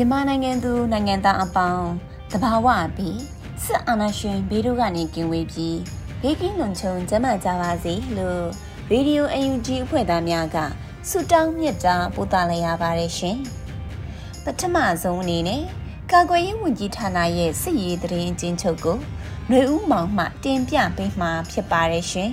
မြန်မာနိုင်ငံသူနိုင်ငံသားအပေါင်းတဘာဝပြီးစစ်အာဏာရှင်ဘေးတို့ကနေကင်းဝေးပြီးဘေးကင်းလုံခြုံကျန်းမာကြပါစေလို့ရေဒီယို UNG အဖွဲ့သားများကဆုတောင်းမြတ်တာပို့သလိုက်ရပါတယ်ရှင်ပထမဆုံးအနေနဲ့ကာကွယ်ရေးဝန်ကြီးဌာနရဲ့စစ်ရေးသတင်းအချင်းချုပ်ကိုຫນွေဦးမောင်မှတင်ပြပေးမှာဖြစ်ပါတယ်ရှင်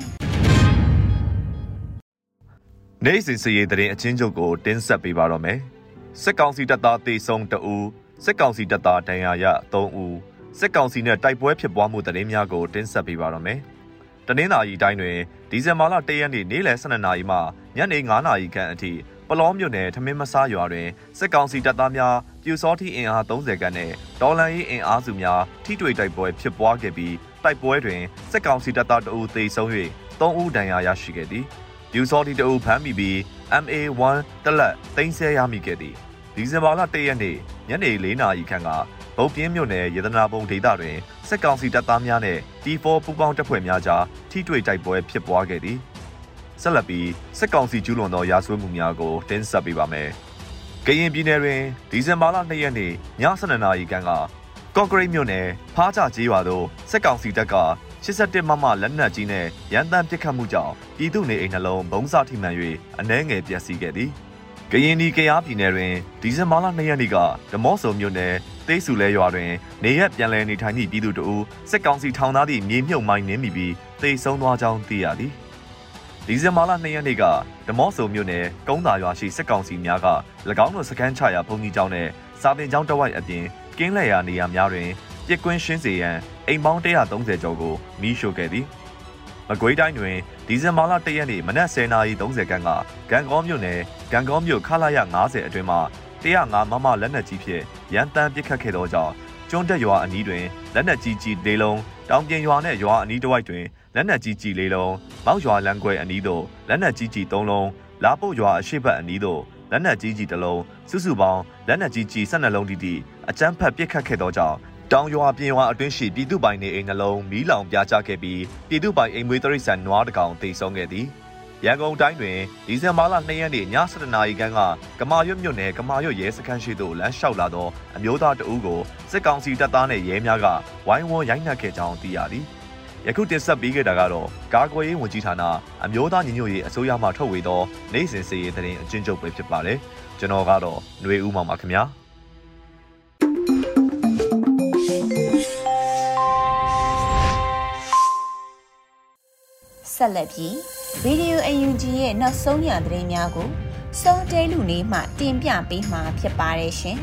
နေ့စဉ်စစ်ရေးသတင်းအချင်းချုပ်ကိုတင်ဆက်ပေးပါတော့မယ်။ စစ်ကောင်စီတပ်သားတေဆုံး2ဦးစစ်ကောင်စီတပ်သားဒဏ်ရာရ3ဦးစစ်ကောင်စီနဲ့တိုက်ပွဲဖြစ်ပွားမှုသတင်းများကိုတင်ဆက်ပေးပါတော့မယ်။တနင်္လာရီတိုင်းတွင်ဒီဇင်ဘာလ1ရက်နေ့နေ့လယ်12နာရီမှညနေ9နာရီခန့်အထိပလောမြို့နယ်ထမင်းမဆားရွာတွင်စစ်ကောင်စီတပ်သားများပြူစောတိအင်အား30ခန့်နဲ့ဒေါ်လန်ရေးအင်အားစုများထိတွေ့တိုက်ပွဲဖြစ်ပွားခဲ့ပြီးတိုက်ပွဲတွင်စစ်ကောင်စီတပ်သား2ဦးသေဆုံး၍3ဦးဒဏ်ရာရရှိခဲ့သည်။ပြူစောတိ2ဦးဖမ်းမိပြီး MA1 တလက်တင်ဆက်ရမိခဲ့သည် ဒီဇင်ဘာလ၁ရက်နေ့ညနေ၄နာရီခန့်ကဗုတ်ပြင်းမြို့နယ်ရတနာပုံဒေသတွင်စက်ကောင်စီတပ်သားများနဲ့ T4 ပူးပေါင်းတပ်ဖွဲ့များကြားထိတွေ့တိုက်ပွဲဖြစ်ပွားခဲ့သည်ဆက်လက်ပြီးစက်ကောင်စီကျူးလွန်သောရာဇဝတ်မှုများကိုတင်ဆက်ပေးပါမယ်ကရင်ပြည်နယ်တွင်ဒီဇင်ဘာလ၂ရက်နေ့ည7:00နာရီခန့်ကကော့ဂရိတ်မြို့နယ်ဖားချကျေးရွာသို့စက်ကောင်စီတပ်က87မမလက်နက်ကြီးနဲ့ရန်တမ်းပစ်ခတ်မှုကြောင့်ပြည်သူနေအိမ်နှလုံးဘုံစထိမှန်၍အနှဲငယ်ပျက်စီးခဲ့သည်။ ကရင်နီကရားပြည်နယ်တွင်ဒီဇင်ဘာလ2ရက်နေ့ကဓမော့ဆုံမြို့နယ်သိစုလဲရွာတွင် နေရက်ပြန်လည်နေထိုင်သည့်ပြည်သူတို့စစ်ကောင်စီထောင်သားသည့်မြေမြုပ်မိုင်းနှင်းမိပြီးတိတ်ဆုံးသွားကြောင်းသိရသည်ဒီဇင်ဘာလ2ရက်နေ့ကဓမော့ဆုံမြို့နယ်ကုန်းသာရွာရှိစစ်ကောင်စီများက၎င်းတို့စခန်းချရာဘုံကြီးကျောင်းနဲ့စာတင်ကျောင်းတဝိုက်အပြင်ကင်းလက်ရာနေရာများတွင်ပြစ်ကွင်းရှင်းစေရန်အိမ်ပေါင်း130ကျော်ကိုမီးရှို့ခဲ့သည် မကွေးတိုင်းတွင်ဒီဇင်ဘာလ၁ရက်နေ့မနက်10:30ခန်းကဂံကောမြို့နယ်ဂံကောမြို့ခလာရ90အတွင်းမှာ105မမလက်နက်ကြီးဖြင့်ရန်တမ်းပစ်ခတ်ခဲ့သောကြောင့်ကျွန်းတက်ရွာအနီးတွင်လက်နက်ကြီးကြီးလေးလုံးတောင်ပြင်ရွာနှင့်ရွာအနီးတစ်ဝိုက်တွင်လက်နက်ကြီးကြီးလေးလုံးမောက်ရွာလမ်းကွဲအနီးသို့လက်နက်ကြီးကြီး၃လုံးလာပုတ်ရွာအရှိတ်ဘက်အနီးသို့လက်နက်ကြီးကြီးတစ်လုံးစုစုပေါင်းလက်နက်ကြီးကြီး12လုံးတီတီအကြမ်းဖက်ပစ်ခတ်ခဲ့သောကြောင့် တောင်ရွာပြင်ရွာအတွင်းရှိပြည်သူပိုင်နေအိမ်နှလုံးမီးလောင်ပြာကျခဲ့ပြီးပြည်သူပိုင်အိမ်မွေးတရိษံနွားတကောင်တိတ်ဆုံးခဲ့သည်ရန်ကုန်တိုင်းတွင်ဒီဇင်ဘာလ2ရက်နေ့ည7:00နာရီခန့်ကကမာရွတ်မြို့နယ်ကမာရွတ်ရဲစခန်းရှိသို့လမ်းလျှောက်လာသောအမျိုးသားတအုပ်ကိုစစ်ကောင်စီတပ်သားနှင့်ရဲများကဝိုင်းဝန်းရိုက်နှက်ခဲ့ကြောင်းသိရသည်ယခုတင်ဆက်ပေးခဲ့တာကတော့ကာကွယ်ရေးဝန်ကြီးဌာနအမျိုးသားညီညွတ်ရေးအစိုးရမှထုတ်ဝေသောနိုင်စဉ်စီရေးတရင်အချင်းချုပ်ပဲဖြစ်ပါတယ်ကျွန်တော်ကတော့ຫນွေဦးမောင်ပါခင်ဗျာ ဆက်လက်ပြီး Radio UNG ရဲ့နောက်ဆုံးရသတင်းများကိုစောတဲလူနေမှတင်ပြပေးမှာဖြစ်ပါတယ်ရှင်။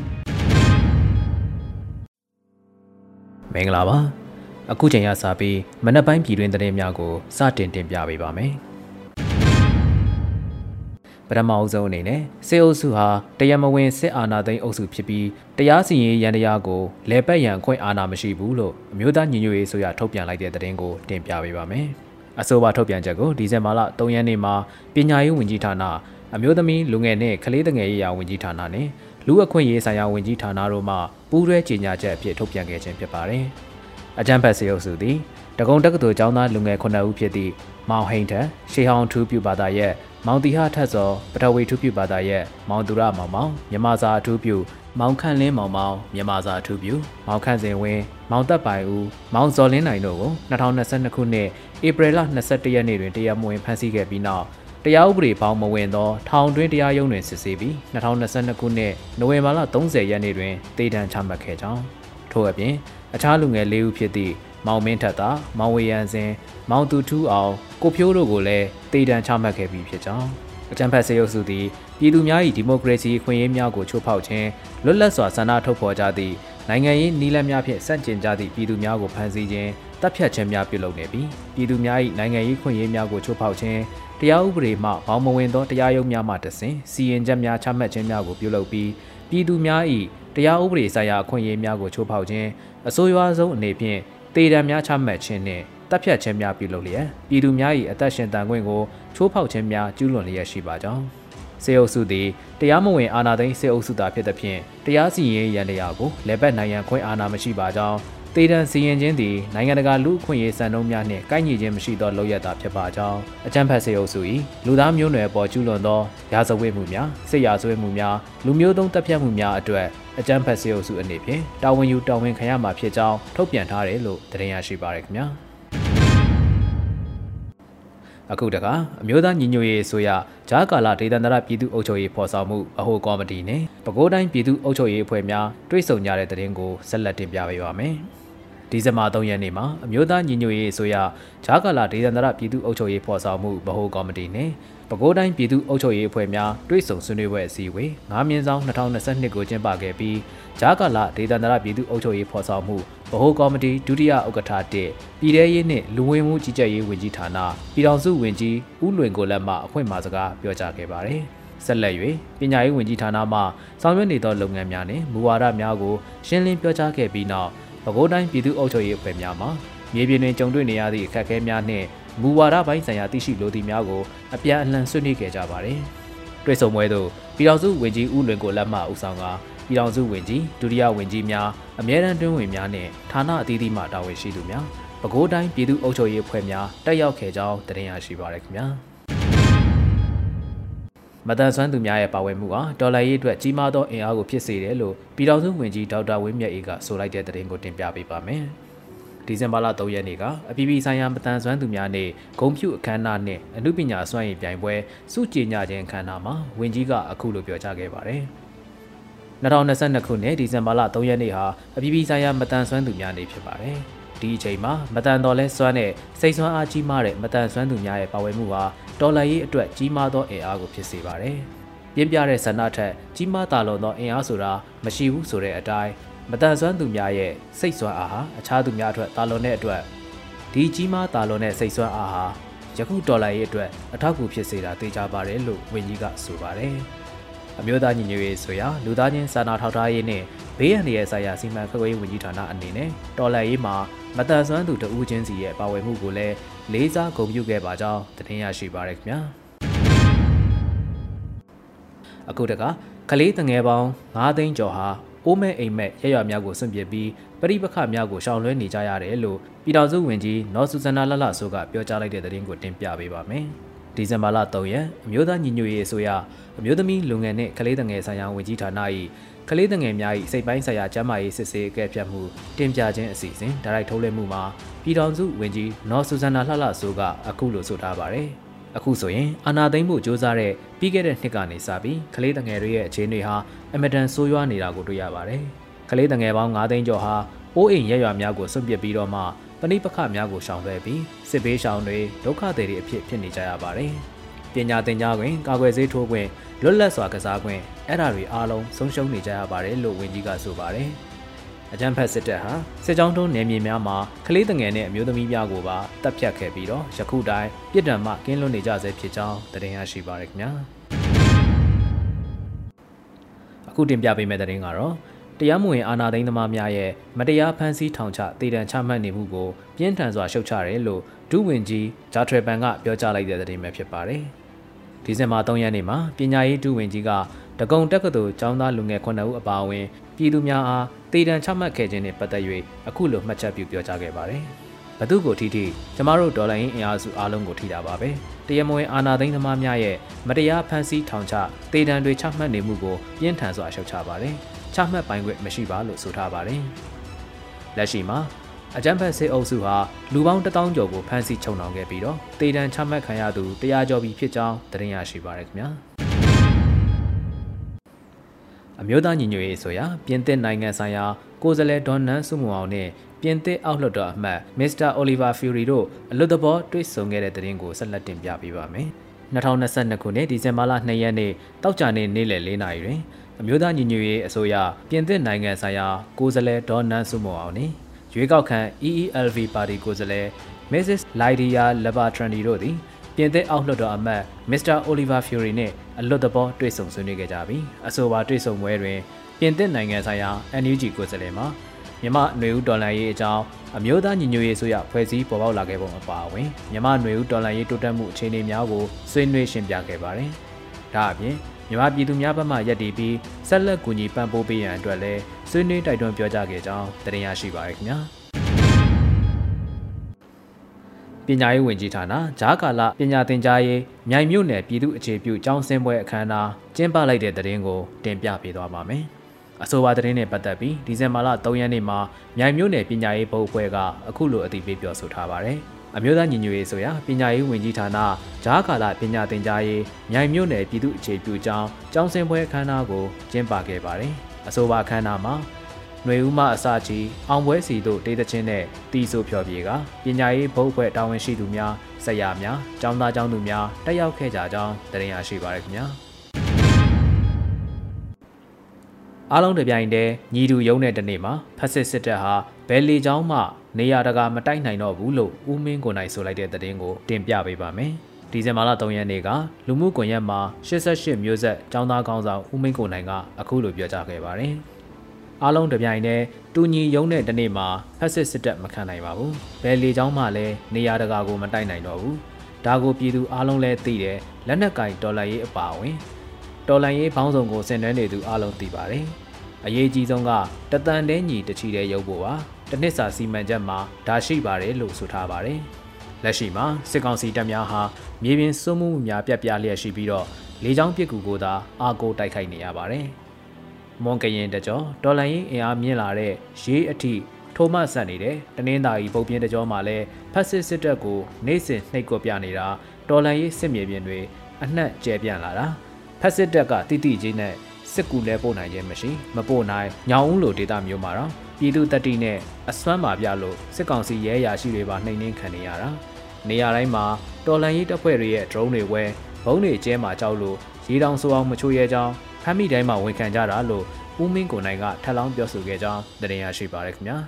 မင်္ဂလာပါ။အခုချိန်ရစပြီးမနက်ပိုင်းပြည်တွင်သတင်းများကိုစတင်တင်ပြပေးပါမယ်။ပထမအဆုံးအနေနဲ့စေအုပ်စုဟာတရားမဝင်စစ်အာဏာသိမ်းအုပ်စုဖြစ်ပြီးတရားစီရင်ရန်တရားကိုလဲပတ်ရန်ခွင့်အာဏာမရှိဘူးလို့အမျိုးသားညီညွတ်ရေးဆိုရထုတ်ပြန်လိုက်တဲ့သတင်းကိုတင်ပြပေးပါမယ်။ အဆိုပါထုတ်ပြန်ချက်ကိုဒီဇင်ဘာလ3ရက်နေ့မှာပညာရေးဝန်ကြီးဌာနအမျိုးသမီးလူငယ်နှင့်ကလေးငယ်ရေးရာဝန်ကြီးဌာနနှင့်လူအခွင့်ရေးဆိုင်ရာဝန်ကြီးဌာနတို့မှပူးတွဲကြေညာချက်အဖြစ်ထုတ်ပြန်ခဲ့ခြင်းဖြစ်ပါတယ်။အကြံဖတ်စေအုပ်စုသည် တကုံတက္ကသိုလ်ကျောင်းသားလူငယ်9ဦးဖြစ်သည့်မောင်ဟိန်ထက်ရှေဟောင်ထူးပြဘာသာရဲ့မောင်တီဟထက်စောပထဝီထူးပြဘာသာရဲ့မောင်သူရမောင်မောင်မြမစာထူးပြမောင်ခန့်လင်းမောင်မောင်မြန်မာစာထူးပြမောင်ခန့်စင်ဝင်းမောင်သက်ပိုင်ဦးမောင်ဇော်လင်းနိုင်တို့ကို2022ခုနှစ်ဧပြီလ22ရက်နေ့တွင်တရားမဝင်ဖမ်းဆီးခဲ့ပြီးနောက်တရားဥပဒေပေါင်းမဝင်သောထောင်တွင်းတရားရုံးတွင်စစ်ဆေးပြီး2022ခုနှစ်နိုဝင်ဘာလ30ရက်နေ့တွင်တေဒဏ်ချမှတ်ခဲ့ကြောင်းထို့အပြင်အခြားလူငယ်၄ဦးဖြစ်သည့် မောင်မင်းထက်သာမောင်ဝေရန်စင် မောင်သူထူးအောင် ကိုဖြိုးတို့ကိုလည်းတေဒဏ်ချမှတ်ခဲ့ပြီးဖြစ်ကြောင်းအကြံဖက်စေရုပ်စုသည်ပြည်သူများ၏ဒီမိုကရေစီခွင့်ရေးများကိုချိုးဖောက်ခြင်းလွတ်လပ်စွာဆန္ဒထုတ်ဖော်ကြသည့်နိုင်ငံရေးနည်းလမ်းများဖြင့်စန့်ကျင်ကြသည့်ပြည်သူများကိုဖမ်းဆီးခြင်းတပ်ဖြတ်ခြင်းများပြုလုပ်နေပြီးပြည်သူများ၏နိုင်ငံရေးခွင့်ရေးများကိုချိုးဖောက်ခြင်းတရားဥပဒေမှဘောင်မဝင်သောတရားရုံးများမှတဆင့်စီရင်ချက်များချမှတ်ခြင်းများကိုပြုလုပ်ပြီးပြည်သူများ၏တရားဥပဒေဆိုင်ရာအခွင့်အရေးများကိုချိုးဖောက်ခြင်းအဆိုးရွားဆုံးအနေဖြင့် တေဒဏ်များချမှတ်ခြင်းနှင့်တပ်ဖြတ်ခြင်းများပြုလုပ်လျက်ပြည်သူများ၏အသက်ရှင်တန်ခွင့်ကိုချိုးဖောက်ခြင်းများကျူးလွန်လျက်ရှိပါကြောင်းစေအုပ်စုသည်တရားမဝင်အာဏာသိမ်းစေအုပ်စုသားဖြစ်သဖြင့်တရားစီရင်ရန်တရားကိုလက်ပတ်နိုင်ရန်ခွင့်အာဏာမရှိပါကြောင်း တေတံစီရင်ခြင်းသည်နိုင်ငံတကာလူ့အခွင့်အရေးစံနှုန်းများနှင့်ကိုက်ညီခြင်းမရှိသောလုပ်ရတာဖြစ်ပါကြောင်းအကြံဖတ်စေအုပ်စု၏လူသားမျိုးနွယ်ပေါ်ကျူးလွန်သောရာဇဝတ်မှုများစစ်ရာဇဝတ်မှုများလူမျိုးသုံးတပ်ဖြတ်မှုများအတွက်အကြံဖတ်စေအုပ်စုအနေဖြင့်တာဝန်ယူတာဝန်ခံရမှာဖြစ်ကြောင်းထုတ်ပြန်ထားတယ်လို့တင်ရရှိပါရခင်ဗျာအခုတခါအမျိုးသားညီညွတ်ရေးဆိုရဂျားကာလာဒေသန္တရပြည်သူ့အုပ်ချုပ်ရေးဖော်ဆောင်မှုအဟိုကော်မတီနဲ့ပဲခူးတိုင်းပြည်သူ့အုပ်ချုပ်ရေးအဖွဲ့များတွဲဆုံကြတဲ့တဲ့ရင်ကိုဆက်လက်တင်ပြပေးပါမယ်။ ဒီဇင်ဘာ3ရက်နေ့မှာအမျိုးသားညီညွတ်ရေးအစိုးရဂျာကာလာဒေသန္တရပြည်သူ့အုပ်ချုပ်ရေးဖော်ဆောင်မှုဗဟိုကော်မတီနဲ့ပဲခူးတိုင်းပြည်သူ့အုပ်ချုပ်ရေးအဖွဲ့များတွဲဆုံဆွေးနွေးပွဲအစည်းအဝေး9မြင်းဆောင်2022ကိုကျင်းပခဲ့ပြီးဂျာကာလာဒေသန္တရပြည်သူ့အုပ်ချုပ်ရေးဖော်ဆောင်မှုဗဟိုကော်မတီဒုတိယဥက္ကဋ္ဌ1ပြည်ထရေးနှင့်လူဝင်မှုကြီးကြပ်ရေးဝန်ကြီးဌာနပြည်ထောင်စုဝန်ကြီးဦးလွင်ကိုလက်မှအဖွင့်မှာစကားပြောကြားခဲ့ပါတယ်ဆက်လက်၍ပညာရေးဝန်ကြီးဌာနမှဆောင်ရွက်နေသောလုပ်ငန်းများနှင့်မူဝါဒများကိုရှင်းလင်းပြောကြားခဲ့ပြီးနောက် ပဲခူးတိုင်းပြည်သူ့အုပ်ချုပ်ရေးအဖွဲ့များမှမြေပြင်တွင်ကြုံတွေ့နေရသည့်အခက်အခဲများနှင့်မူဝါဒပိုင်းဆိုင်ရာသိရှိလိုသည့်များကိုအပြန်အလှန်ဆွေးနွေးခဲ့ကြပါသည်။တွေ့ဆုံပွဲသို့ပြည်ထောင်စုဝန်ကြီးဦးလွင်ကိုလက်မှဦးဆောင်ကပြည်ထောင်စုဝန်ကြီးဒုတိယဝန်ကြီးများအမြဲတမ်းတွင်းဝင်များနှင့်ဌာနအသီးသီးမှတာဝန်ရှိသူများပဲခူးတိုင်းပြည်သူ့အုပ်ချုပ်ရေးအဖွဲ့များတက်ရောက်ခဲ့ကြောင်းတင်ရရှိပါရခင်ဗျာ။ မတန်ဆွမ်းသူများရဲ့ပါဝင်မှုဟာဒေါ်လာရေးအတွက်ကြီးမားသောအင်အားကိုဖြစ်စေတယ်လို့ပြည်ထောင်စုဝန်ကြီးဒေါက်တာဝင်းမြတ်အေးကဆိုလိုက်တဲ့သတင်းကိုတင်ပြပေးပါမယ်။ဒီဇင်ဘာလ3ရက်နေ့ကအပြည်ပြည်ဆိုင်ရာမတန်ဆွမ်းသူများနေ့ဂုံဖြူအခမ်းအနားနဲ့အမှုပညာစွမ်းရည်ပြိုင်ပွဲစုကြည်ညခြင်းအခမ်းအနားမှာဝန်ကြီးကအခုလိုပြောကြားခဲ့ပါတယ်။2022ခုနှစ်ဒီဇင်ဘာလ3ရက်နေ့ဟာအပြည်ပြည်ဆိုင်ရာမတန်ဆွမ်းသူများနေ့ဖြစ်ပါတယ်။ဒီအချိန်မှာမတန်တော်လဲစွမ်းတဲ့စိတ်ဆွမ်းအားကြီးမားတဲ့မတန်ဆွမ်းသူများရဲ့ပါဝင်မှုဟာ တော်လှန်ရေးအတွက်ကြီးမားသောအင်အားကိုဖြစ်စေပါတယ်။ပြင်းပြတဲ့ဆန္ဒထက်ကြီးမားတာလွန်သောအင်အားဆိုတာမရှိဘူးဆိုတဲ့အတိုင်းမတန်ဆွမ်းသူများရဲ့စိတ်ဆွမ်းအားဟာအခြားသူများအတွက်တာလွန်တဲ့အတွက်ဒီကြီးမားတာလွန်တဲ့စိတ်ဆွမ်းအားဟာယခုဒေါ်လာရေးအတွက်အထောက်အကူဖြစ်စေတာသိကြပါတယ်လို့ဝန်ကြီးကဆိုပါတယ်။အမျိုးသားညီညွတ်ရေးဆိုရာလူသားချင်းစာနာထောက်ထားရေးနဲ့ဘေးရန်ရဲ့ဆိုင်ရာစီမံခန့်ခွဲရေးဝန်ကြီးဌာနအနေနဲ့တော်လှန်ရေးမှာ မတန်ဆွမ်းသူတဦးချင်းစီရဲ့ပါဝင်မှုကိုလည်းလေးစားဂုဏ်ပြုခဲ့ပါကြောင်းတင်ရရှိပါရခင်ဗျာအခုတကကလေးတငယ်ပေါင်း9သိန်းကျော်ဟာအိုးမဲ့အိမ်မက်ရရများကိုစွန့်ပစ်ပြီးပရိပခများကိုရှောင်လွှဲနေကြရတယ်လို့ပြည်တော်စုဝင်ကြီးနော်ဆူဇနာလလဆိုကပြောကြားလိုက်တဲ့သတင်းကိုတင်ပြပေးပါမယ်ဒီဇင်ဘာလ3ရက်အမျိုးသားညီညွတ်ရေးအစိုးရအမျိုးသမီးလူငယ်နဲ့ကလေးငယ်ဆိုင်ရာဝန်ကြီးဌာန၏ ကလေးငယ်များ၏စိတ်ပိုင်းဆိုင်ရာကျန်းမာရေးစစ်ဆေးအကဲဖြတ်မှုတင်ပြခြင်းအစီအစဉ်ဒါရိုက်ထုတ်လွှင့်မှုမှာပြည်ထောင်စုဝန်ကြီးနော်ဆူဇန်နာလှလှဆိုကအခုလိုဆိုထားပါတယ်။အခုဆိုရင်အာနာသိမ့်မှုစ조사တဲ့ပြီးခဲ့တဲ့နှစ်ကနေစပြီးကလေးငယ်တွေရဲ့အခြေအနေဟာအမတန်ဆိုးရွားနေတာကိုတွေ့ရပါတယ်။ကလေးငယ်ပေါင်း9သိန်းကျော်ဟာအိုးအိမ်ရရွာများကိုဆွန့်ပစ်ပြီးတော့မှပဏိပခများကိုရှောင်လွှဲပြီးစစ်ဘေးရှောင်တွေဒုက္ခသည်တွေအဖြစ်ဖြစ်နေကြရပါတယ်။ ပညာသင်ကြားခွင့်ကာကွယ်ဆေးထိုးခွင့်လွတ်လပ်စွာကစားခွင့်အဲ့ဒါတွေအားလုံးဆုံးရှုံးနေကြရပါတယ်လို့ဝန်ကြီးကဆိုပါတယ်။အကြံဖက်စစ်တပ်ဟာစစ်ကြောင်းတုံးနယ်မြေများမှာကလေးငယ်နဲ့အမျိုးသမီးများကိုပါတပ်ဖြတ်ခဲ့ပြီးတော့ယခုတိုင်ပြစ်ဒဏ်မှကင်းလွတ်နေကြဆဲဖြစ်ကြောင်းတင်ရရှိပါရခင်ဗျာ။အခုတင်ပြပေးမယ့်သတင်းကတော့တရားမဝင်အာဏာသိမ်းသမားများရဲ့မတရားဖမ်းဆီးထောင်ချတည်တံချမှတ်နေမှုကိုပြင်းထန်စွာရှုတ်ချတယ်လို့ဒုဝန်ကြီးဂျာထရပန်ကပြောကြားလိုက်တဲ့သတင်းပဲဖြစ်ပါတယ်။ ဒီဇင်ဘာ3ရက်နေ့မှာပညာရေးဒုဝန်ကြီးကတကုံတက္ကသိုလ်ကျောင်းသားလူငယ်9ဦးအပါအဝင်ပြည်သူများအားတည်တံချမှတ်ခဲ့ခြင်းနဲ့ပတ်သက်၍အခုလိုမှတ်ချက်ပြုပြောကြားခဲ့ပါတယ်။ဘသူကိုထိထိကျမတို့ဒေါ်လာရင်းအင်အားစုအားလုံးကိုထိတာပါပဲ။တရမွေအာနာသိန်းသမားများရဲ့မတရားဖန်ဆီးထောင်ချတည်တံတွေချမှတ်နေမှုကိုပြင်းထန်စွာရှုတ်ချပါတယ်။ချမှတ်ပိုင်ခွင့်မရှိပါလို့ဆိုထားပါတယ်။လက်ရှိမှာ အကြမ်းဖက်စစ်အုပ်စုဟာလူပေါင်း1000ကျော်ကိုဖမ်းဆီးချုပ်နှောင်ခဲ့ပြီးတော့တေတံချမှတ်ခံရသူတရားကျော်ပြီးဖြစ်ကြောင်းသတင်းရရှိပါရခင်ဗျာအမျိုးသားညီညွတ်ရေးဆိုရာပြင်သစ်နိုင်ငံဆိုင်ရာကိုယ်စားလှယ်ဒေါ်နန်စုမအောင်နဲ့ပြင်သစ်အောက်လွှတ်တော်အမတ်မစ္စတာအိုလီဗာဖျူရီတို့အလွတ်တဘောတွေ့ဆုံခဲ့တဲ့သတင်းကိုဆက်လက်တင်ပြပေးပါမယ်2022ခုနှစ်ဒီဇင်ဘာလ2ရက်နေ့တောက်ကြနေ့နေ့လယ်4နာရီတွင်အမျိုးသားညီညွတ်ရေးအစိုးရပြင်သစ်နိုင်ငံဆိုင်ရာကိုယ်စားလှယ်ဒေါ်နန်စုမအောင်နှင့် ရွေးကောက်ခံ EELV ပါတီကိုယ်စားလှယ် Mrs. Lydia Labatrandi တို့သည်ပြင်သစ်အောက်လွှတ်တော်အမတ် Mr. Oliver Fury နှင့်အလွတ်တဘောတွေ့ဆုံဆွေးနွေးခဲ့ကြပြီးအဆိုပါတွေ့ဆုံပွဲတွင်ပြင်သစ်နိုင်ငံဆိုင်ရာ NUG ကိုယ်စားလှယ်မှမြမຫນွေဦးဒေါ်လာရေးအကြောင်းအမျိုးသားညီညွတ်ရေးဆိုရဖွဲ့စည်းပေါ်ပေါက်လာခဲ့ပုံအပါအဝင်မြမຫນွေဦးဒေါ်လာရေးတိုးတက်မှုအခြေအနေများကိုဆွေးနွေးရှင်းပြခဲ့ပါတယ်။ဒါအပြင် မြန်မာပြည်သူများဘက်မှယက်တီပြီးဆက်လက်ကူညီပံ့ပိုးပေးရန်အတွက်လည်းဆွေးနွေးတိုက်တွန်းပြောကြားခဲ့ကြောင်းတင်ရရှိပါရခင်ဗျာပညာရေးဝန်ကြီးဌာနဂျားကာလပညာသင်ကြားရေးမြိုင်မြို့နယ်ပြည်သူ့အခြေပြုကျောင်းဆင်းပွဲအခမ်းအနားကျင်းပလိုက်တဲ့တဲ့ရင်ကိုတင်ပြပေးသွားပါမယ်အဆိုပါသတင်းနဲ့ပတ်သက်ပြီးဒီဇင်ဘာလ3ရက်နေ့မှာမြိုင်မြို့နယ်ပညာရေးဘုတ်အဖွဲ့ကအခုလိုအသိပေးပြောဆိုထားပါတယ်။ အမျိုးသားညီညွတ်ရေးဆိုရာပညာရေးဝန်ကြီးဌာနဂျားကာလပညာသင်ကြားရေးမြိုင်မြို့နယ်ပြည်သူ့အခြေပြုကျောင်းကျောင်းဆင်းပွဲအခမ်းအနားကိုကျင်းပခဲ့ပါတယ်။အဆိုပါအခမ်းအနားမှာຫນွေဦးမအစကြီးအောင်ပွဲစီတို့တေးသချင်းနဲ့တီးဆိုဖျော်ဖြေကပညာရေးဘုတ်အဖွဲ့တာဝန်ရှိသူများဆရာများကျောင်းသားကျောင်းသူများတက်ရောက်ခဲ့ကြကြောင်းတင်ရရှိပါရခင်ဗျာ။အားလုံးတပြိုင်တည်းညီတူရုံးတဲ့တနေ့မှာဖက်စစ်စစ်တပ်ဟာဘယ်လီချောင်းမှ နေရတကာမတိုက်နိုင်တော့ဘူးလို့ဦးမင်းကိုနိုင်ဆိုလိုက်တဲ့သတင်းကိုတင်ပြပေးပါမယ်။ဒီဇင်ဘာလ3ရက်နေ့ကလူမှုကွန်ရက်မှာ88မျိုးဆက်ចောင်းသားကောင်းဆောင်ဦးမင်းကိုနိုင်ကအခုလိုပြောကြားခဲ့ပါတယ်။အားလုံးတပြိုင်တည်းတူညီရုံးတဲ့တနေ့မှာဖက်စစ်စစ်တပ်မခံနိုင်ပါဘူး။ဘယ်လီချောင်းမှလည်းနေရတကာကိုမတိုက်နိုင်တော့ဘူး။ဒါကိုပြည်သူအားလုံးလည်းသိတယ်လက်နက်ကင်ဒေါ်လာရေးအပါအဝင်တော်လန်ရေးဘောင်းဆောင်ကိုဆင်နွှဲနေသူအလုံးသိပါတယ်။အရေးကြီးဆုံးကတတန်တဲညီတချီတဲ့ရုပ်ဖို့ပါ။ တစ်နှစ်စာစီမံချက်မှာဒါရှိပါတယ်လို့ဆိုထားပါတယ်။လက်ရှိမှာစစ်ကောင်စီတပ်များဟာမြေပြင်စွမှုမှုများပြက်ပြလျက်ရှိပြီးတော့လေကြောင်းပစ်ကူကိုသာအာကိုတိုက်ခိုက်နေရပါတယ်။မွန်ကရင်တကြောတော်လန်ရေးအင်အားမြင့်လာတဲ့ရေးအထိထိုးမဆန်နေတဲ့တနင်္သာရီပုတ်ပြင်းတကြောမှာလည်းဖက်စစ်စစ်တပ်ကိုနေစဉ်နှိပ်ကွပ်ပြနေတာတော်လန်ရေးစစ်မြေပြင်တွေအနှက်ကျဲပြန့်လာတာဖက်စစ်တပ်ကတိတိချင်းနဲ့ စစ်ကူလဲပို့နိုင်ခြင်းမရှိမပို့နိုင်ညောင်ဦးလိုဒေတာမျိုးမှာတော့ပြည်သူတတိနဲ့အစွမ်းမာပြလို့စစ်ကောင်စီရဲရာရှိတွေပါနှိမ်နှင်းခံနေရတာနေရာတိုင်းမှာတော်လန်ရေးတပ်ဖွဲ့တွေရဲ့ drone တွေဝဲဘုံတွေကျဲမှာကြောက်လို့ရေတောင်ဆိုအောင်မချိုးရဲကြောင်းဖမ်းမိတိုင်းမှာဝန်ခံကြတာလို့ဦးမင်းကိုနိုင်ကထပ်လောင်းပြောဆိုခဲ့ကြောင်းတင်ရရှိပါရခင်ဗျာ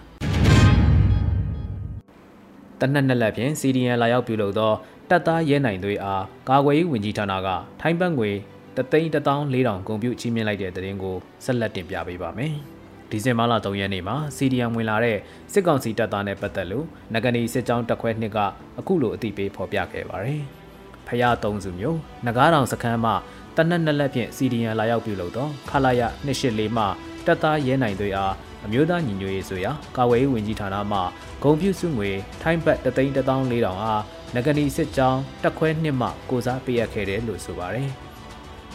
တနက်နှစ်လက်ဖြင့် CDN လာရောက်ပြုလုပ်သောတပ်သားရဲနိုင်တွေအားကာကွယ်ရေးဝန်ကြီးဌာနကထိုင်းဘတ်ငွေ 3,400ကုန်ပြုချီးမြှင့်လိုက်တဲ့တဲ့ရင်ကိုဆက်လက်တင်ပြပေးပါမယ်။ဒီဇင်ဘာလ3ရက်နေ့မှာ CDM ဝင်လာတဲ့စစ်ကောင်စီတပ်သားနဲ့ပတ်သက်လို့နဂနီစစ်ကြောင်းတက်ခွဲနှစ်ကအခုလိုအသိပေးဖော်ပြခဲ့ပါတယ်။ဖရသုံးစုမျိုးနဂါးတောင်စခန်းမှတနက်နှစ်လက်ဖြင့် CDM လာရောက်ပြုလုပ်သောခလာရ284မှတပ်သားရဲနိုင်တွေအားအမျိုးသားညီညွတ်ရေးဆိုရာကာဝေးဝင်ကြီးဌာနမှဂုံပြုစုငွေထိုင်းဘတ်3,400အားနဂနီစစ်ကြောင်းတက်ခွဲနှစ်မှကိုစားပေးရခဲ့တယ်လို့ဆိုပါတယ်။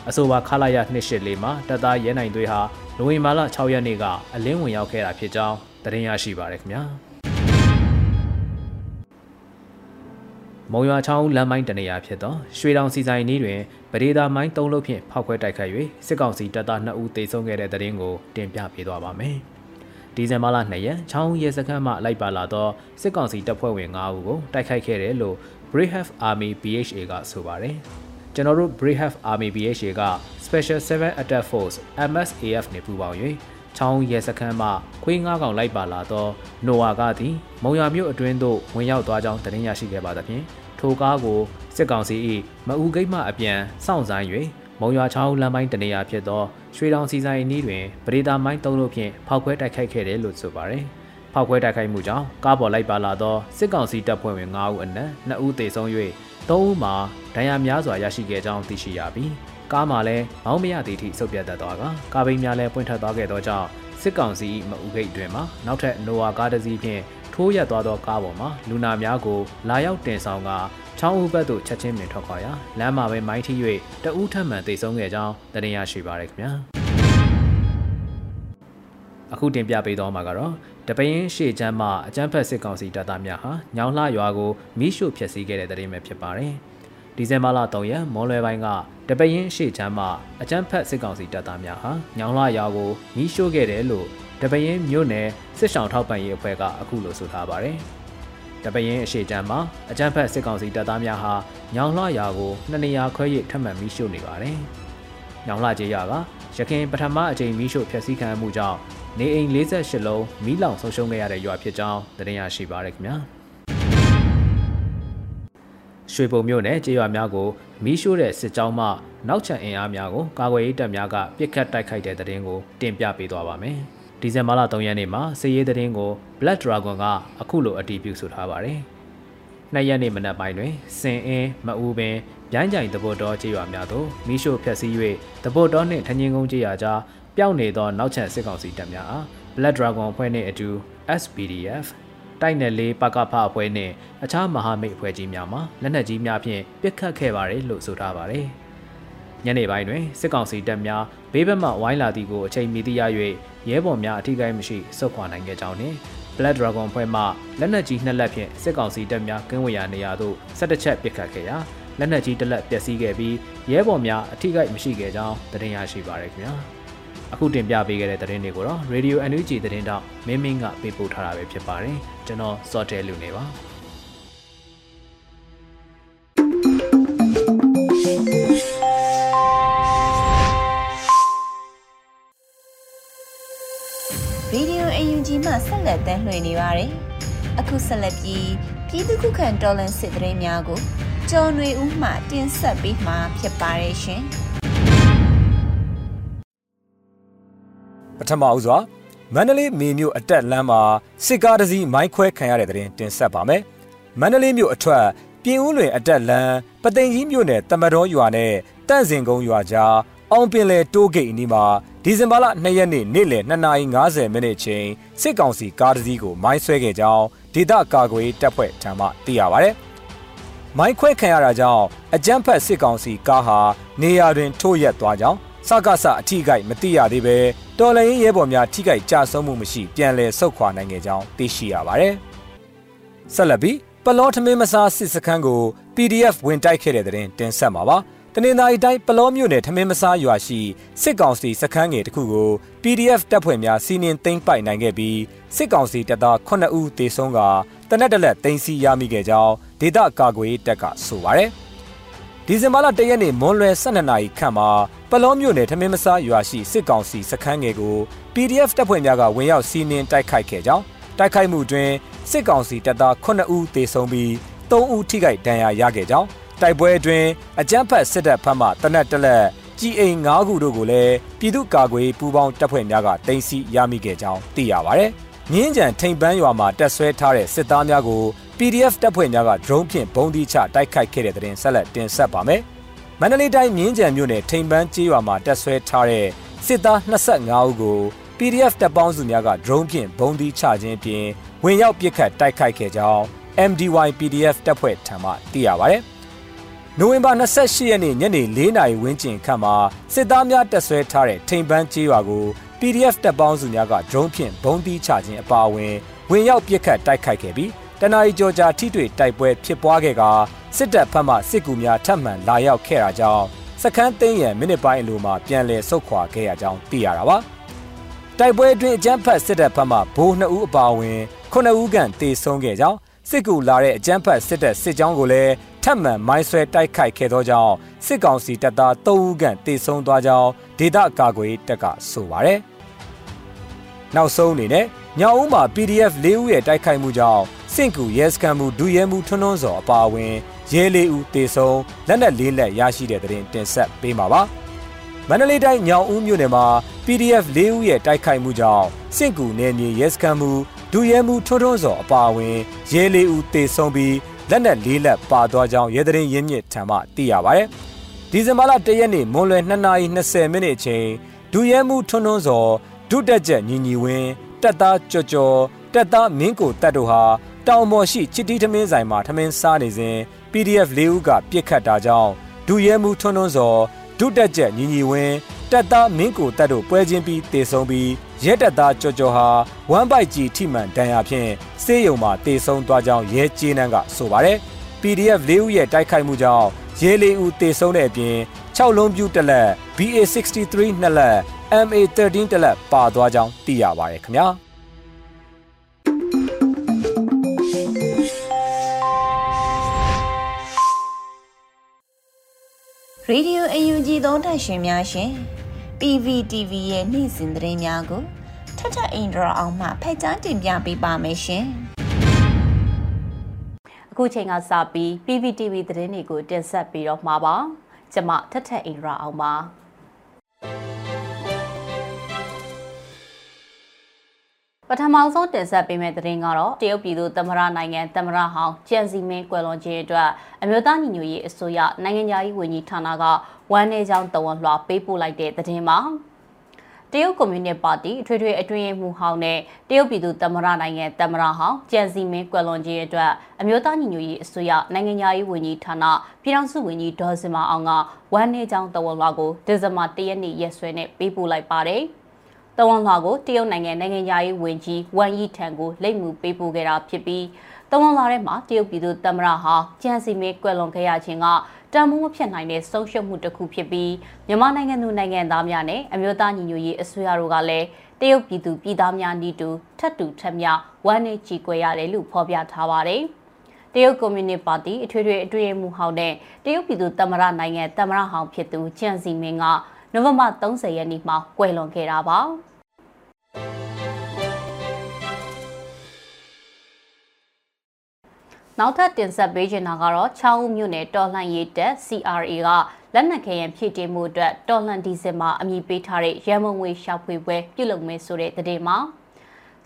အဆိုပါခလာရ284မှာတပ်သားရဲနိုင်သွေးဟာနိုဝင်ဘာလ6ရက်နေ့ကအလင်းဝင်ရောက်ခဲ့တာဖြစ်ကြောင်းသတင်းရရှိပါရခင်ဗျာမုံရွာချောင်းလမ်းမိုင်းတနေရာဖြစ်သောရွှေတောင်စီဆိုင်နီးတွင်ပဒေသာမိုင်း၃လုံးဖြင့်ဖောက်ခွဲတိုက်ခိုက်၍စစ်ကောင်စီတပ်သား2ဦးသေဆုံးခဲ့တဲ့တဲ့ရင်ကိုတင်ပြပေးသွားပါမယ်။ဒီဇင်ဘာလ2ရက်ချောင်းရဲစခန်းမှလိုက်ပါလာသောစစ်ကောင်စီတပ်ဖွဲ့ဝင်5ဦးကိုတိုက်ခိုက်ခဲ့တယ်လို့ Brave Army BHA ကဆိုပါတယ်။ ကျွန်တော်တို့ Brave Army BHA က Special 7 Attack Force MSAF နဲ့ပူးပေါင်း၍ချောင်းရဲစခန်းမှခွေးငါးကောင်လိုက်ပါလာသောနိုဝါကသည်မုံရမြို့အတွင်းသို့ဝင်ရောက်သွားကြောင်းသတင်းရရှိခဲ့ပါသဖြင့်ထိုကားကိုစစ်ကောင်စီ၏မအူဂိတ်မှအပြန်စောင့်ဆိုင်၍မုံရွာချောင်းလမ်းပိုင်းတနေရာဖြစ်သောရွှေတောင်စီဆိုင်နီးတွင်ပရိဒါမိုင်းသုံးလို့ဖြင့်ဖောက်ခွဲတိုက်ခိုက်ခဲ့တယ်လို့ဆိုပါတယ်။ ဖောက်ခွဲတိုက်ခိုက်မှုကြောင့်ကားပေါ်လိုက်ပါလာသောစစ်ကောင်စီတပ်ဖွဲ့ဝင်9ဦးအနက်2ဦးသေဆုံး၍သုံးဦးမှာဒဏ်ရာများစွာရရှိခဲ့ကြောင်းသိရှိရပြီးကားမှာလည်းမောင်းမရသည့်ထိဆုတ်ပြတ်တတ်သွားကကားဘိန်းများလည်းပွင့်ထွက်သွားခဲ့သောကြောင့်စစ်ကောင်စီမအူဂိတ်တွင်မှနောက်ထပ်နိုဝါကားတစ်စီးဖြင့်ထိုးရက်သွားသောကားပေါ်မှာလူနာများကိုလာရောက်တင်ဆောင်ကချောင်းဦးဘက်သို့ချက်ချင်းပင်ထွက်ခွာရာလမ်းမှာပဲမိုင်းထိ၍တအူးထပ်မံတိတ်ဆုံးခဲ့ကြောင်းတင်ရရှိပါရခင်ဗျာအခုတင်ပြပေးသွားမှာကတော့ တတပင်းရှေ့ချမ်းမှအကြမ်းဖက်စစ်ကောင်စီတပ်သားများဟာညောင်လှရွာကိုမိရှို့ဖျက်ဆီးခဲ့တဲ့တဲ့ရင်ပဲဖြစ်ပါတယ်။ဒီဇင်ဘာလ3ရက်မော်လွယ်ပိုင်းကတပင်းရှေ့ချမ်းမှအကြမ်းဖက်စစ်ကောင်စီတပ်သားများဟာညောင်လှရွာကိုမိရှို့ခဲ့တယ်လို့တပင်းမြို့နယ်စစ်ဆောင်ထောက်ပံ့ရေးအဖွဲ့ကအခုလိုဆိုထားပါတယ်။တပရင်အရှိချမ်းမှာအကြမ်းဖက်စစ်ကောင်စီတပ်သားများဟာညောင်လှရာကိုနှစ်နေရာခွဲ၍ထပ်မံမိရှို့နေပါတယ်။ညောင်လှကျေးရွာကရခင်ပထမအကြိမ်မိရှို့ဖျက်ဆီးခံမှုကြောင့် နေအိမ်48လုံးမိလောင်ဆုံးရှုံးခဲ့ရတဲ့ရွာဖြစ်ကြောင်းသတင်းရရှိပါရခင်ဗျာရွှေပုံမြို့နယ်ကျေးရွာများကိုမိရှို့တဲ့စစ်ကြောင်းမှနောက်ချန်အင်အားများကိုကာကွယ်ရေးတပ်များကပြစ်ခတ်တိုက်ခိုက်တဲ့သတင်းကိုတင်ပြပေးသွားပါမယ်ဒီဇင်ဘာလ3ရက်နေ့မှာစစ်ရေးသတင်းကို Black Dragon ကအခုလိုအတည်ပြုဆိုထားပါတယ်နှစ်ရက်နေ့မနက်ပိုင်းတွင်စင်အင်းမအူပင်ဗျိုင်းကြိုင်တဘောတော်ကျေးရွာများသို့မိရှို့ဖျက်ဆီး၍တဘောတော်နှင့်ထင်းချင်းကုန်းကျေးရွာကြား ပျောက်နေသောနောက်ချန်စစ်ကောင်စီတပ်များအား Black Dragon အဖွဲ့နှင့်အတူ SPDF တိုက်နယ်လေးပကဖအဖွဲ့နှင့်အခြားမဟာမိတ်အဖွဲ့ကြီးများမှလက်နက်ကြီးများဖြင့်ပစ်ခတ်ခဲ့ပါတယ်လို့ဆိုထားပါတယ်။ညနေပိုင်းတွင်စစ်ကောင်စီတပ်များဘေးဘက်မှဝိုင်းလာသည်ကိုအချိန်မီသိရ၍ရဲဘော်များအထိကိမရှိဆုတ်ခွာနိုင်ခဲ့ကြောင်းနှင့် Black Dragon ဖွဲ့မှလက်နက်ကြီးနှစ်လက်ဖြင့်စစ်ကောင်စီတပ်များကင်းဝေရာနေရာသို့၁၁ချက်ပစ်ခတ်ခဲ့ရာလက်နက်ကြီးတစ်လက်ပျက်စီးခဲ့ပြီးရဲဘော်များအထိကိမရှိခဲ့ကြောင်းသတင်းရရှိပါရခင်ဗျာ။ အခုတင်ပြပေးခဲ့တဲ့သတင်းတွေကိုတော့ Radio NUG သတင်းတောက်မင်းမင်းကပေးပို့ထားတာပဲဖြစ်ပါတယ်ကျွန်တော်စောတဲလူနေပါဗီဒီယိုအယူဂျီမှဆက်လက်တင်လွှင့်နေပါတယ်။အခုဆက်လက်ပြီးပြည်သူ့ခုခံတော်လှန်စစ်တရင်များကိုကျော်ຫນွေဦးမှတင်ဆက်ပေးမှာဖြစ်ပါတယ်ရှင်။ ပထမဦးစွာမန္တလေးမေမြို့အတက်လမ်းမှာစစ်ကားတစ်စီးမိုင်းခွဲခံရတဲ့တဲ့တင်တင်ဆက်ပါမယ်။မန္တလေးမြို့အထွတ်ပြင်ဦးလွင်အတက်လမ်းပသိမ်ကြီးမြို့နယ်တမတော်ရွာနဲ့တန့်စင်ကုန်းရွာကြားအောင်ပင်လယ်တိုးဂိတ်အနီးမှာဒီဇင်ဘာလ2ရက်နေ့နေ့လယ်2:50မိနစ်ချိန်စစ်ကောင်စီကားတစ်စီးကိုမိုင်းဆွဲခဲ့ကြောင်းဒေသကာကွယ်တပ်ဖွဲ့ထံမှသိရပါဗျ။မိုင်းခွဲခံရတာကြောင့်အကြမ်းဖက်စစ်ကောင်စီကားဟာနေရာတွင်ထိုးရက်သွားကြောင်း စကားစအထီးကိုက်မတိရသေးပဲတော်လှန်ရေးရဲဘော်များထိခိုက်ကြဆုံးမှုမရှိပြန်လည်ဆုတ်ခွာနိုင်ခဲ့ကြောင်းသိရှိရပါတယ်။ဆက်လက်ပြီးပလောထမင်းမစားစစ်စခန်းကို PDF ဝင်တိုက်ခဲ့တဲ့တဲ့တင်ဆက်မှာပါ။တနင်္သာရီတိုင်းပလောမြို့နယ်ထမင်းမစားရွာရှိစစ်ကောင်စီစခန်းငယ်တစ်ခုကို PDF တပ်ဖွဲ့များစီးနင်းသိမ်းပိုက်နိုင်ခဲ့ပြီးစစ်ကောင်စီတပ်သား9ဦးသေဆုံးကတနက်တလက်သိမ်းဆီးရမိခဲ့ကြောင်းဒေသကာကွယ်တပ်ကဆိုပါတယ်။ ဒီဇင်ဘာလ၁ရက်နေ့မွန်းလွယ်12နာရီခန့်မှာပလောမြို့နယ်ထမင်းမစားရွာရှိစစ်ကောင်စီစခန်းငယ်ကို PDF တပ်ဖွဲ့များကဝင်ရောက်စီးနင်းတိုက်ခိုက်ခဲ့ကြောင်းတိုက်ခိုက်မှုတွင်စစ်ကောင်စီတပ်သား9ဦးသေဆုံးပြီး3ဦးထိခိုက်ဒဏ်ရာရခဲ့ကြောင်းတိုက်ပွဲအတွင်းအကြမ်းဖက်စစ်တပ်ဖက်မှတနက်တလက်ကြီးအိမ်9ခုတို့ကိုလည်းပြည်သူ့ကာကွယ်ပူးပေါင်းတပ်ဖွဲ့များကတင်စီရမိခဲ့ကြောင်းသိရပါဗျ။ ငင်းကြံထိန်ပန်းရွာမှာတက်ဆွဲထားတဲ့စစ်သားများကို PDF တပ်ဖွဲ့များက drone ဖြင့်ဘုံဒီချတိုက်ခိုက်ခဲ့တဲ့တဲ့တင်ဆက်လက်တင်ဆက်ပါမယ်။မန္တလေးတိုင်းမြင်းကြံမြို့နယ်ထိန်ပန်းကျေးရွာမှာတက်ဆွဲထားတဲ့စစ်သား25ဦးကို PDF တပ်ပေါင်းစုများက drone ဖြင့်ဘုံဒီချခြင်းဖြင့်ဝင်ရောက်ပစ်ခတ်တိုက်ခိုက်ခဲ့ကြောင်း MDY PDF တပ်ဖွဲ့ထံမှသိရပါဗျ။နိုဝင်ဘာ28ရက်နေ့ညနေ4နာရီဝန်းကျင်ခန့်မှာစစ်သားများတက်ဆွဲထားတဲ့ထိန်ပန်းကျေးရွာကို PDF တပ်ပေါင်းစုများက drone ဖြင့်ဘုံဒီချခြင်းအပါအဝင်ဝင်ရောက်ပစ်ခတ်တိုက်ခိုက်ခဲ့ပြီးတနအီကြောကြာထိတွေ့တိုက်ပွဲဖြစ်ပွားခဲ့ကာစစ်တပ်ဖက်မှစစ်ကူများထပ်မံလာရောက်ခဲ့တာကြောင့်စခန်းသိမ်းရန်မိနစ်ပိုင်းအလိုမှာပြန်လည်ဆုတ်ခွာခဲ့ရကြောင်းသိရတာပါတိုက်ပွဲအတွင်းအကြမ်းဖက်စစ်တပ်ဖက်မှဘိုး2ဦးအပါအဝင်9ဦးခန့်တေဆုံးခဲ့ကြောင်းစစ်ကူလာတဲ့အကြမ်းဖက်စစ်တပ်စစ်ကြောင်းကိုလည်းထပ်မံမိုင်းဆွဲတိုက်ခိုက်ခဲ့သောကြောင့်စစ်ကောင်စီတပ်သား3ဦးခန့်တေဆုံးသွားကြောင်းဒေသကာကွယ်တပ်ကဆိုပါတယ် နောက်ဆုံးအနေနဲ့ညောင်ဦးမှာ PDF ၄ဦးရဲ့တိုက်ခိုက်မှုကြောင့်စင့်ကူရဲစခန်းမှုဒူရဲမှုထွန်းထွန်းစော်အပါအဝင်ရဲလေးဦးတေဆုံးလက်နက်လေးလက်ရရှိတဲ့တဲ့တင်တင်ဆက်ပေးမှာပါမန္တလေးတိုင်းညောင်ဦးမြို့နယ်မှာ PDF ၄ဦးရဲ့တိုက်ခိုက်မှုကြောင့်စင့်ကူနယ်မြေရဲစခန်းမှုဒူရဲမှုထွန်းထွန်းစော်အပါအဝင်ရဲလေးဦးတေဆုံးပြီးလက်နက်လေးလက်ပါသွားကြောင်းရဲတဲ့ရင်းမြစ်ထံမှသိရပါတယ်ဒီဇင်ဘာလ၁ရက်နေ့မွန်လွယ်2:20မိနစ်အချိန်ဒူရဲမှုထွန်းထွန်းစော် ဒုတက်ချက်ညီညီဝင်းတက်သားကြော်ကြော်တက်သားမင်းကိုတက်တို့ဟာတောင်ပေါ်ရှိချစ်တီးထမင်းဆိုင်မှာထမင်းစားနေစဉ် PDF ၄ဦးကပြစ်ခတ်တာကြောင့်ဒူရဲမှုထွန်းထွန်းစော်ဒုတက်ချက်ညီညီဝင်းတက်သားမင်းကိုတက်တို့ပွဲချင်းပြီးတေဆုံးပြီးရရဲတပ်သားကြော်ကြော်ဟာဝမ်ဘိုက်ကြီးထိမှန်ဒဏ်ရာဖြင့်စေးရုံမှာတေဆုံးသွားကြောင်းရဲကျေးနှန်းကဆိုပါတယ်။ PDF ၄ဦးရဲ့တိုက်ခိုက်မှုကြောင့်ရဲ၄ဦးတေဆုံးတဲ့အပြင်6လုံးပြူတစ်လက် BA63 နှစ်လက် MA13 တစ်လက်ပါသွားကြောင်းသိရပါတယ်ခင်ဗျာ။ Radio UNG သောတာရှင်များရှင် PVTV ရဲ့နေ့စဉ်သတင်းများကိုထထအင်ဒရာအောင်မှဖက်ကြားတင်ပြပေးပါမယ်ရှင်။အခုချိန်ကစပြီး PVTV သတင်းတွေကိုတင်ဆက်ပြီးတော့မှာပါ။ကျွန်မထထအင်ဒရာအောင်ပါ။ ပထမဆုံးတင်ဆက်ပေးမယ့်သတင်းကတော့တရုတ်ပြည်သူသမ္မတနိုင်ငံသမ္မတဟောင်းကျန်စီမင်းကွယ်လွန်ခြင်းအတွက်အမျိုးသားညီညွတ်ရေးအစိုးရနိုင်ငံရေးဝန်ကြီးဌာနကဝမ်းနေကြောင်းတဝန်လွှာပေးပို့လိုက်တဲ့သတင်းပါတရုတ်ကွန်မြူနစ်ပါတီအထွေထွေအတွင်းမှုဟောင်းနဲ့တရုတ်ပြည်သူသမ္မတနိုင်ငံသမ္မတဟောင်းကျန်စီမင်းကွယ်လွန်ခြင်းအတွက်အမျိုးသားညီညွတ်ရေးအစိုးရနိုင်ငံရေးဝန်ကြီးဌာနပြည်ထောင်စုဝန်ကြီးဒေါ်စင်မအောင်ကဝမ်းနေကြောင်းတဝန်လွှာကိုဒီဇင်ဘာ၁ရက်နေ့ရက်စွဲနဲ့ပေးပို့လိုက်ပါတယ်။ တဝန်လာကိုတရုတ်နိုင်ငံနိုင်ငံရေးဝန်ကြီးဝမ်ယီထံကိုလိပ်မှုပေးပို့ခဲ့တာဖြစ်ပြီးတဝန်လာထဲမှာတရုတ်ပြည်သူသမ္မတဟာကျန်စီမေကွယ်လွန်ခဲ့ရခြင်းကတန်မိုးမဖြစ်နိုင်တဲ့ဆုံးရှုံးမှုတစ်ခုဖြစ်ပြီးမြန်မာနိုင်ငံသူနိုင်ငံသားများနဲ့အမျိုးသားညီညွတ်ရေးအစိုးရတို့ကလည်းတရုတ်ပြည်သူပြည်သားများဤတူထပ်တူထပ်မြဝမ်းနေကြည်ကွယ်ရတယ်လို့ဖော်ပြထားပါတယ်။တရုတ်ကွန်မြူနစ်ပါတီအထွေထွေအတွင်းမှုဟောင်းတဲ့တရုတ်ပြည်သူသမ္မတနိုင်ငံသမ္မတဟောင်းဖြစ်သူကျန်စီမင်းကနိုဝင်ဘာ30ရက်နေ့မှာကွယ်လွန်ခဲ့တာပါ နောက်ထပ်တင်ဆက်ပေးချင်တာကတော့ချောင်းဦးမြို့နယ်တော်လှန်ရေးတပ် CRA ကလက်နက်ခဲယံဖြည့်တင်းမှုအတွက်တော်လှန်ဒီဇင်မှာအမည်ပေးထားတဲ့ရန်မုံငွေရှောက်ဖွေပွဲပြုလုပ်မယ်ဆိုတဲ့သတင်းမှာ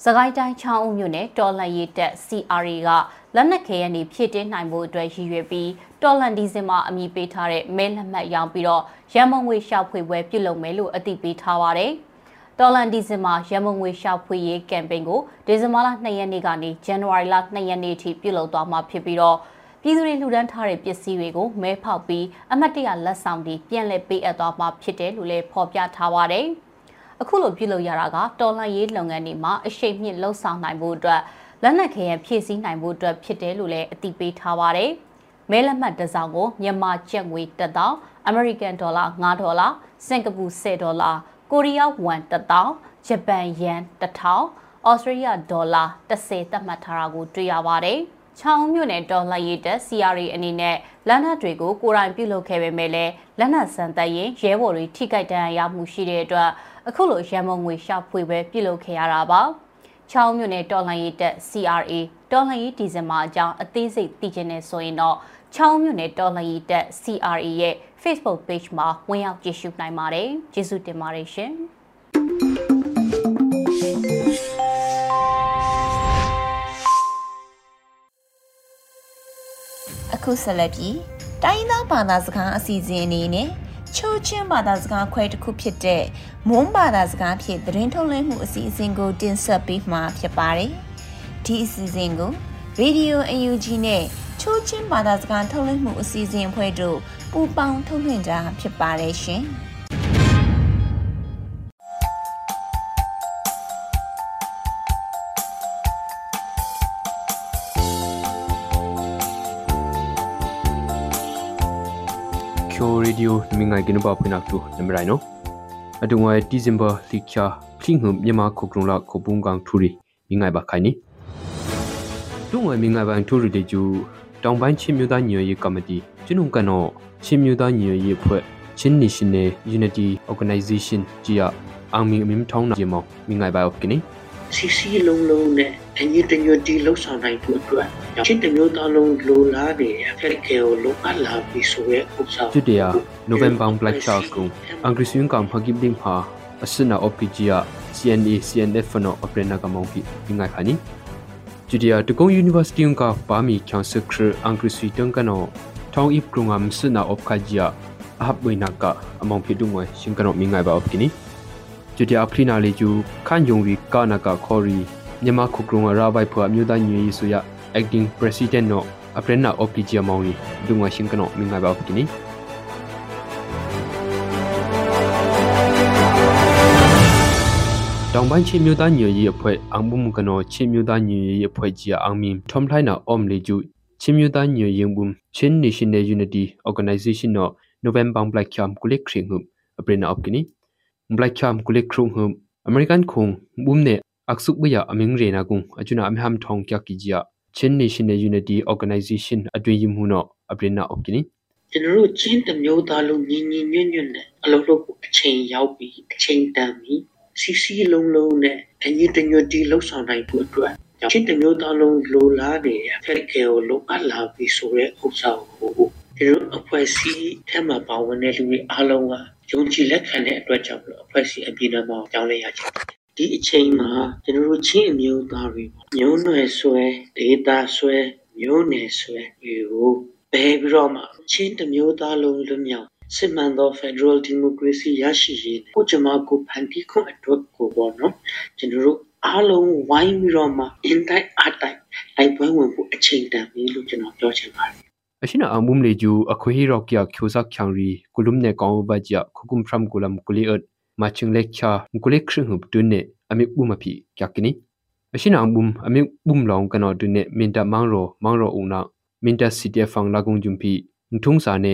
စကိုင်းတိုင်းချောင်းဦးမြို့နယ်တော်လှန်ရေးတပ် CRA ကလက်နက်ခဲယံတွေဖြည့်တင်းနိုင်ဖို့အတွက်ရည်ရွယ်ပြီးတော်လန်ဒီဇင်မှာအမည်ပေးထားတဲ့မဲလက်မှတ်ရောင်းပြီးတော့ရန်မုံငွေရှောက်ဖွေပွဲပြုလုပ်မယ်လို့အသိပေးထားပါတယ်။ တော်လန်ဒီဇင်မှာရန်မုံငွေရှောက်ဖွေရေးကမ်ပိန်းကိုဒီဇင်ဘာလ2ရက်နေ့ကနေဇန်နဝါရီလ2ရက်နေ့အထိပြုလုပ်သွားမှာဖြစ်ပြီးတော့ပြည်သူတွေလှူဒန်းထားတဲ့ပစ္စည်းတွေကိုမဲဖောက်ပြီးအမတ်တရလက်ဆောင်တွေပြန်လည်ပေးအပ်သွားမှာဖြစ်တယ်လို့လည်းဖော်ပြထားပါတယ်။အခုလိုပြုလုပ်ရတာကတော်လှန်ရေးလုပ်ငန်းတွေမှာအရှိန်မြင့်လှုပ်ဆောင်နိုင်ဖို့အတွက်လက်နက်ခဲယံဖြည့်ဆည်းနိုင်ဖို့အတွက်ဖြစ်တယ်လို့လည်းအသိပေးထားပါတယ်။မဲလက်မှတ်တစ်စောင်ကိုမြန်မာကျပ်ငွေ1000အမေရိကန်ဒေါ်လာ9ဒေါ်လာစင်ကာပူ10ဒေါ်လာ ကိုရီးယားဝမ်1000ဂျပန်ယန်1000ဩစတြေးလျဒေါ်လာ30သတ်မှတ်ထားတာကိုတွေ့ရပါတယ်။ချောင်းမြို့နယ်တော်လှန်ရေးတပ် CRA အနေနဲ့လက်နက်တွေကိုကိုယ်တိုင်ပြုလုပ်ခဲ့ပေမဲ့လည်းလက်နက်စံတက်ရင်ရဲဘော်တွေထိခိုက်ဒဏ်ရာရမှုရှိတဲ့အတွက်အခုလိုရန်မုံငွေရှာဖွေပဲပြုလုပ်ခဲ့ရတာပါ။ချောင်းမြို့နယ်တော်လှန်ရေးတပ် CRA တော်လှန်ရေးဒီဇင်ဘာအကြောင်းအသေးစိတ်သိချင်နေဆိုရင်တော့ချောင်းမြို့နယ်တော်လှန်ရေးတပ် CRA ရဲ့ Facebook page မှာဝင်ရောက်ကြည့်ရှုနိုင်ပါတယ်။ကျေးဇူးတင်ပါတယ်ရှင်။အခုဆက်လက်ပြီးတိုင်းသားဘာသာစကားအစီအစဉ်အနေနဲ့ချိုးချင်းဘာသာစကားခွဲတစ်ခုဖြစ်တဲ့မွန်းဘာသာစကားဖြင့်သတင်းထုတ်လွှင့်မှုအစီအစဉ်ကိုတင်ဆက်ပေးမှာဖြစ်ပါတယ်။ဒီအစီအစဉ်ကို Radio UNG နဲ့ ချိုးချင်းဘာသာစကားထုတ်လွှင့်မှုအစီအစဉ်အဖွဲ့တို့ပူးပေါင်းထုတ်လွှင့်တာဖြစ်ပါတယ်ရှင်။ချိုရေဒီယိုမိငိုင်ကင်းပါဖိနာတူနမရိုင်နောအတုံဝဲဒီဇင်ဘာလိချာဖိငုမြန်မာခုကရုံလာခုပုံကောင်ထူရီမိငိုင်ပါခိုင်နီတုံဝဲမိငိုင်ပန်ထူရီတေကျူ တောင်ပိုင်းချင်းမြို့သားညီညွတ်ရေးကော်မတီကျွန်ုံကနောချင်းမြို့သားညီညွတ်ရေးအဖွဲ့ချင်း National Unity Organization ကြီးအအောင်မီအမင်းထောင်းနာဂျီမောမိငိုင်ပါအော့ကိနီစီစီလုံးလုံးနဲ့အညီတညွတ်တီလှုပ်ဆောင်နိုင်ဖို့အတွက်ချင်းတမျိုးသားလုံးလိုလားနေတဲ့ဖက်ကေကိုလုံအပ်လာပြီးဆိုရဲဥစ္စာ Today November Black Shark ကိုအင်္ဂရိစင်းကောင်ဖဂိဘဒင်းဟာအစနာ OPGA CNA CNF နော်အပရနာကမောင်ကိငါခါနီ Today တကုံ University ကပါမီချန်စခရအင်္ဂရိစီတန်ကနော်ထောင်းဣပကရုံမ်စနာ OPGA အဟပ်ဝိနာကအမောင်ဖြစ်ဒုံဝရှင်ကနော်မိငိုင်ပါ OPKini ကျူတျာဖလီနာလီကျူခန့်ယုံရီကာနာကခေါ်ရီမြန်မာခုကရုံရာဘိုင်ဖွာမြို့သားညွေဆိုရ acting president no aprena opg mauri dunga shinkano minga ba kini တောင်ပိုင်းချင်းမြို့သားညွေရီအဖွဲ့အံဘုံကနောချင်းမြို့သားညွေရီအဖွဲ့ကြီးအောင်မီထုံထိုင်းနာအ ோம் လေကျူချင်းမြို့သားညွေရင်ဘုံချင်း National Unity Organization နော် November Black Camp ကုလိခရင်ဟုအပရနာအပကနီ Black Camp ကုလိခရုံဟု American ခုံဘုံနေအခစုဘယအမင်းရေနာကုအချွနာအမဟမ်ထောင်ကကီဂျာချင်း National Unity Organization အတွင်ယမှုနော်အပရနာအပကနီကျွန်တော်တို့ချင်းတမျိုးသားလုံးညီညီညွတ်ညွတ်နဲ့အလုပ်လုပ်ဖို့အချိန်ရောက်ပြီအချိန်တန်ပြီ စီစီလုံးလုံးနဲ့အညီတညွတ်တီလှုပ်ဆောင်နိုင်ဖို့အတွက်ချင်းတမျိုးသားလုံးလိုလားနေတဲ့ဖက်ကေကိုလုံအပ်လာပြီဆိုတဲ့ဥစ္စာကိုဒီလိုအဖွဲ့အစည်းထဲမှာပါဝင်တဲ့လူတွေအားလုံးကယုံကြည်လက်ခံတဲ့အတွက်ကြောင့်အဖွဲ့အစည်းအပြည့်အစုံကြောင်းလဲရချင်တယ်ဒီအချိန်မှာကျွန်တော်တို့ချင်းအမျိုးသားတွေမျိုးနွယ်ဆွဲဒေတာဆွဲမျိုးနယ်ဆွဲတွေကိုဘယ်ပြီးတော့မှချင်းတမျိုးသားလုံးလွမြောက် စစ်မှန်သော Federal Democracy ရရှိရေးကိုကျွန်မကိုဖန်တီးခွင့်အတွက်ကိုပေါ့နော်ကျွန်တော်တို့အားလုံးဝိုင်းပြီးတော့မှ in type art type လိုက်ပွဲဝင်ဖို့အချိန်တန်ပြီလို့ကျွန်တော်ပြောချင်ပါတယ်အရှိနာအမုံလေကျူအခွေဟီရော့ကျာချိုဇက်ချန်ရီကုလုံနေကောင်ဘကြခုကုမ်ဖရမ်ကုလမ်ကုလီအတ်မချင်းလက်ချာကုလိခရဟုတွနေအမိဘူမဖီကြကနီအရှိနာအမုံအမိဘူမလောင်ကနော်တွနေမင်တမောင်ရောမောင်ရောဦးနာမင်တစီတီဖန်လာကုံဂျုံဖီထုံစာနေ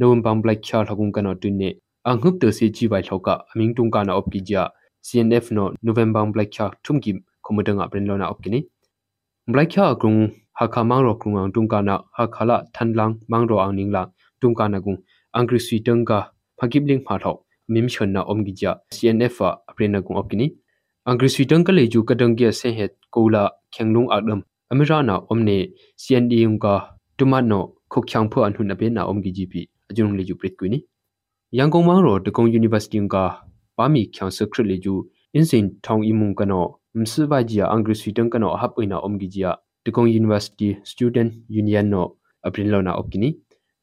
မ်ထမ်ဝိုင်မတထုံထုခရီရီအဘလောပီဝယမမောင်နနေဘီဝယုံအကတုံပီယာအချွနာအံဘုံဒံကနောဘီနာအော့ခါဂျီပီငမီနောပရစ်ကွနီချင်းနီရှင်နေအာမီ CND အုံနကခိုယုံငါရာကောင်ဘုံရီလေကျူအင်္ဂရိစီယန်အဒုရှကုမ်နိုဝမ်ဘမ်ဘလိုက်ချာလကုံကနောတွင်နေအငှုပ်တစီချီဝိုင်လောက်ကအမင်းတုံကနာအော့ပီဂျာ CNF နောနိုဝမ်ဘမ်ဘလိုက်ချာထုံကိခမဒငါပရင်လောနာအော့ကိနီဘလိုက်ချာကုံဟာခမောင်ရောကုံအောင်တုံကနာဟာခလာထန်လန်းမောင်ရောအောင်နင်းလာတုံကနာကုံအင်္ဂရိစီတန်ကဖကိဘလင်းဖာထောက်မင်းချွန်နာအုံဂီဂျာ CNF အပရင်နာကုံအော့ကိနီအင်္ဂရိစီတန်ကလေဂျူကဒံကီဆေဟက်ကိုလာခေငလုံအဒမ်အမရနာအုံနေ CND ုံကတုမတ်နောခုတ်ချောင်ဖွ အန်ဟုနဘေနာအုံဂီဂျီပီအဂျုံလေဂျူပရစ်ကွီနီယန်ကုန်မောင်ရောတကုံ University ကပါမီချောင်စခရလေဂျူအင်းစင်ထောင်အီမုံကနောမစဘဂျီအင်္ဂရိစီတန်ကနောဟပ်ဝိနာအုံဂီဂျီယာတကုံ University Student Union နောအပရင်လောနာအုပ်ကီနီ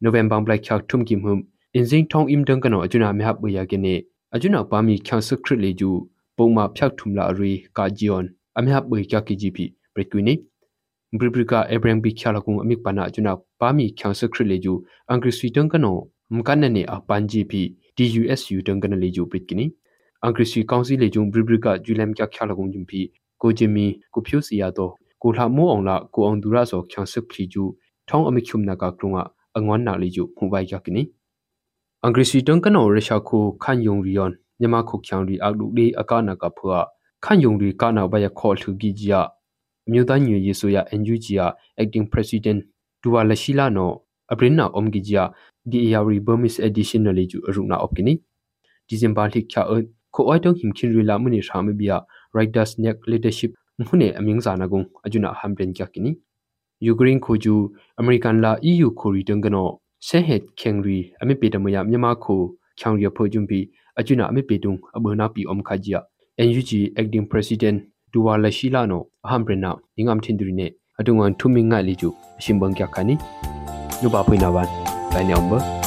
November Black Chak Thum Kim Hum အင်းစင်ထောင်အီမတန်ကနောအဂျုနာမဟပ်ဝိယာကေနေအဂျုနာပါမီချောင်စခရလေဂျူပုံမာဖြတ်ထုမလာရီကာဂျီယွန်အမဟပ်ဝိကကီဂျီပီပရကွီနီ ဘရီဘရီကာအဘရန်ဘီချာလကုံအမိပနာအဂျုနာပါမီချောင်စခရလေဂျူအင်္ဂရိစီတန်ကနောမကန်နနေအပန်ဂျီပီ DUSU တန်ကနလေဂျူပရစ်ကီနီအင်္ဂရိစီကောင်စီလေဂျုံဘရီဘရီကဂျူလမ်ကျခါလကုံဂျုံပီကိုဂျီမီကိုဖြူစီယာတော့ကိုလှမိုးအောင်လာကိုအောင်ဒူရာဆောချန်စဖလီဂျူထောင်းအမိချုံနာကကရုံအငွမ်းနာလေဂျူဟူဝိုင်ကကီနီအင်္ဂရိစီတန်ကနောရရှာခုခန်ယုံရီယွန်မြမခုချောင်ရီအလူလေးအကနာကဖွာခန်ယုံရီကနာဘယခေါ်ထူဂီဂျီယာ အမျိုးသားညွေရေးဆိုရ NUG ယာ acting president ဒူဝါလရှိလာနောအပရင်နာအုံဂီဂျီယာ DARI Burmese additionally ju aruna opkini December lik kha ot ko oi tong him khin rila muni shame bia writers neck leadership mune aming zana gung ajuna hamben kya kini Ukraine ko ju American la EU ko ri tong gano se het khengri ame pe da mya myama ko khyang ri pho jum bi ajuna ame pe tung abona pi om kha jia NUG acting president တဝါလရှိလာနောအဟံပြနောညငမ်ချင်းဒူရီနေအတုံဝန်ထူမင်ငတ်လီကျအရှင်ဘုံကြခာနီလူပါဖိနာဘန်ဘိုင်နောဘော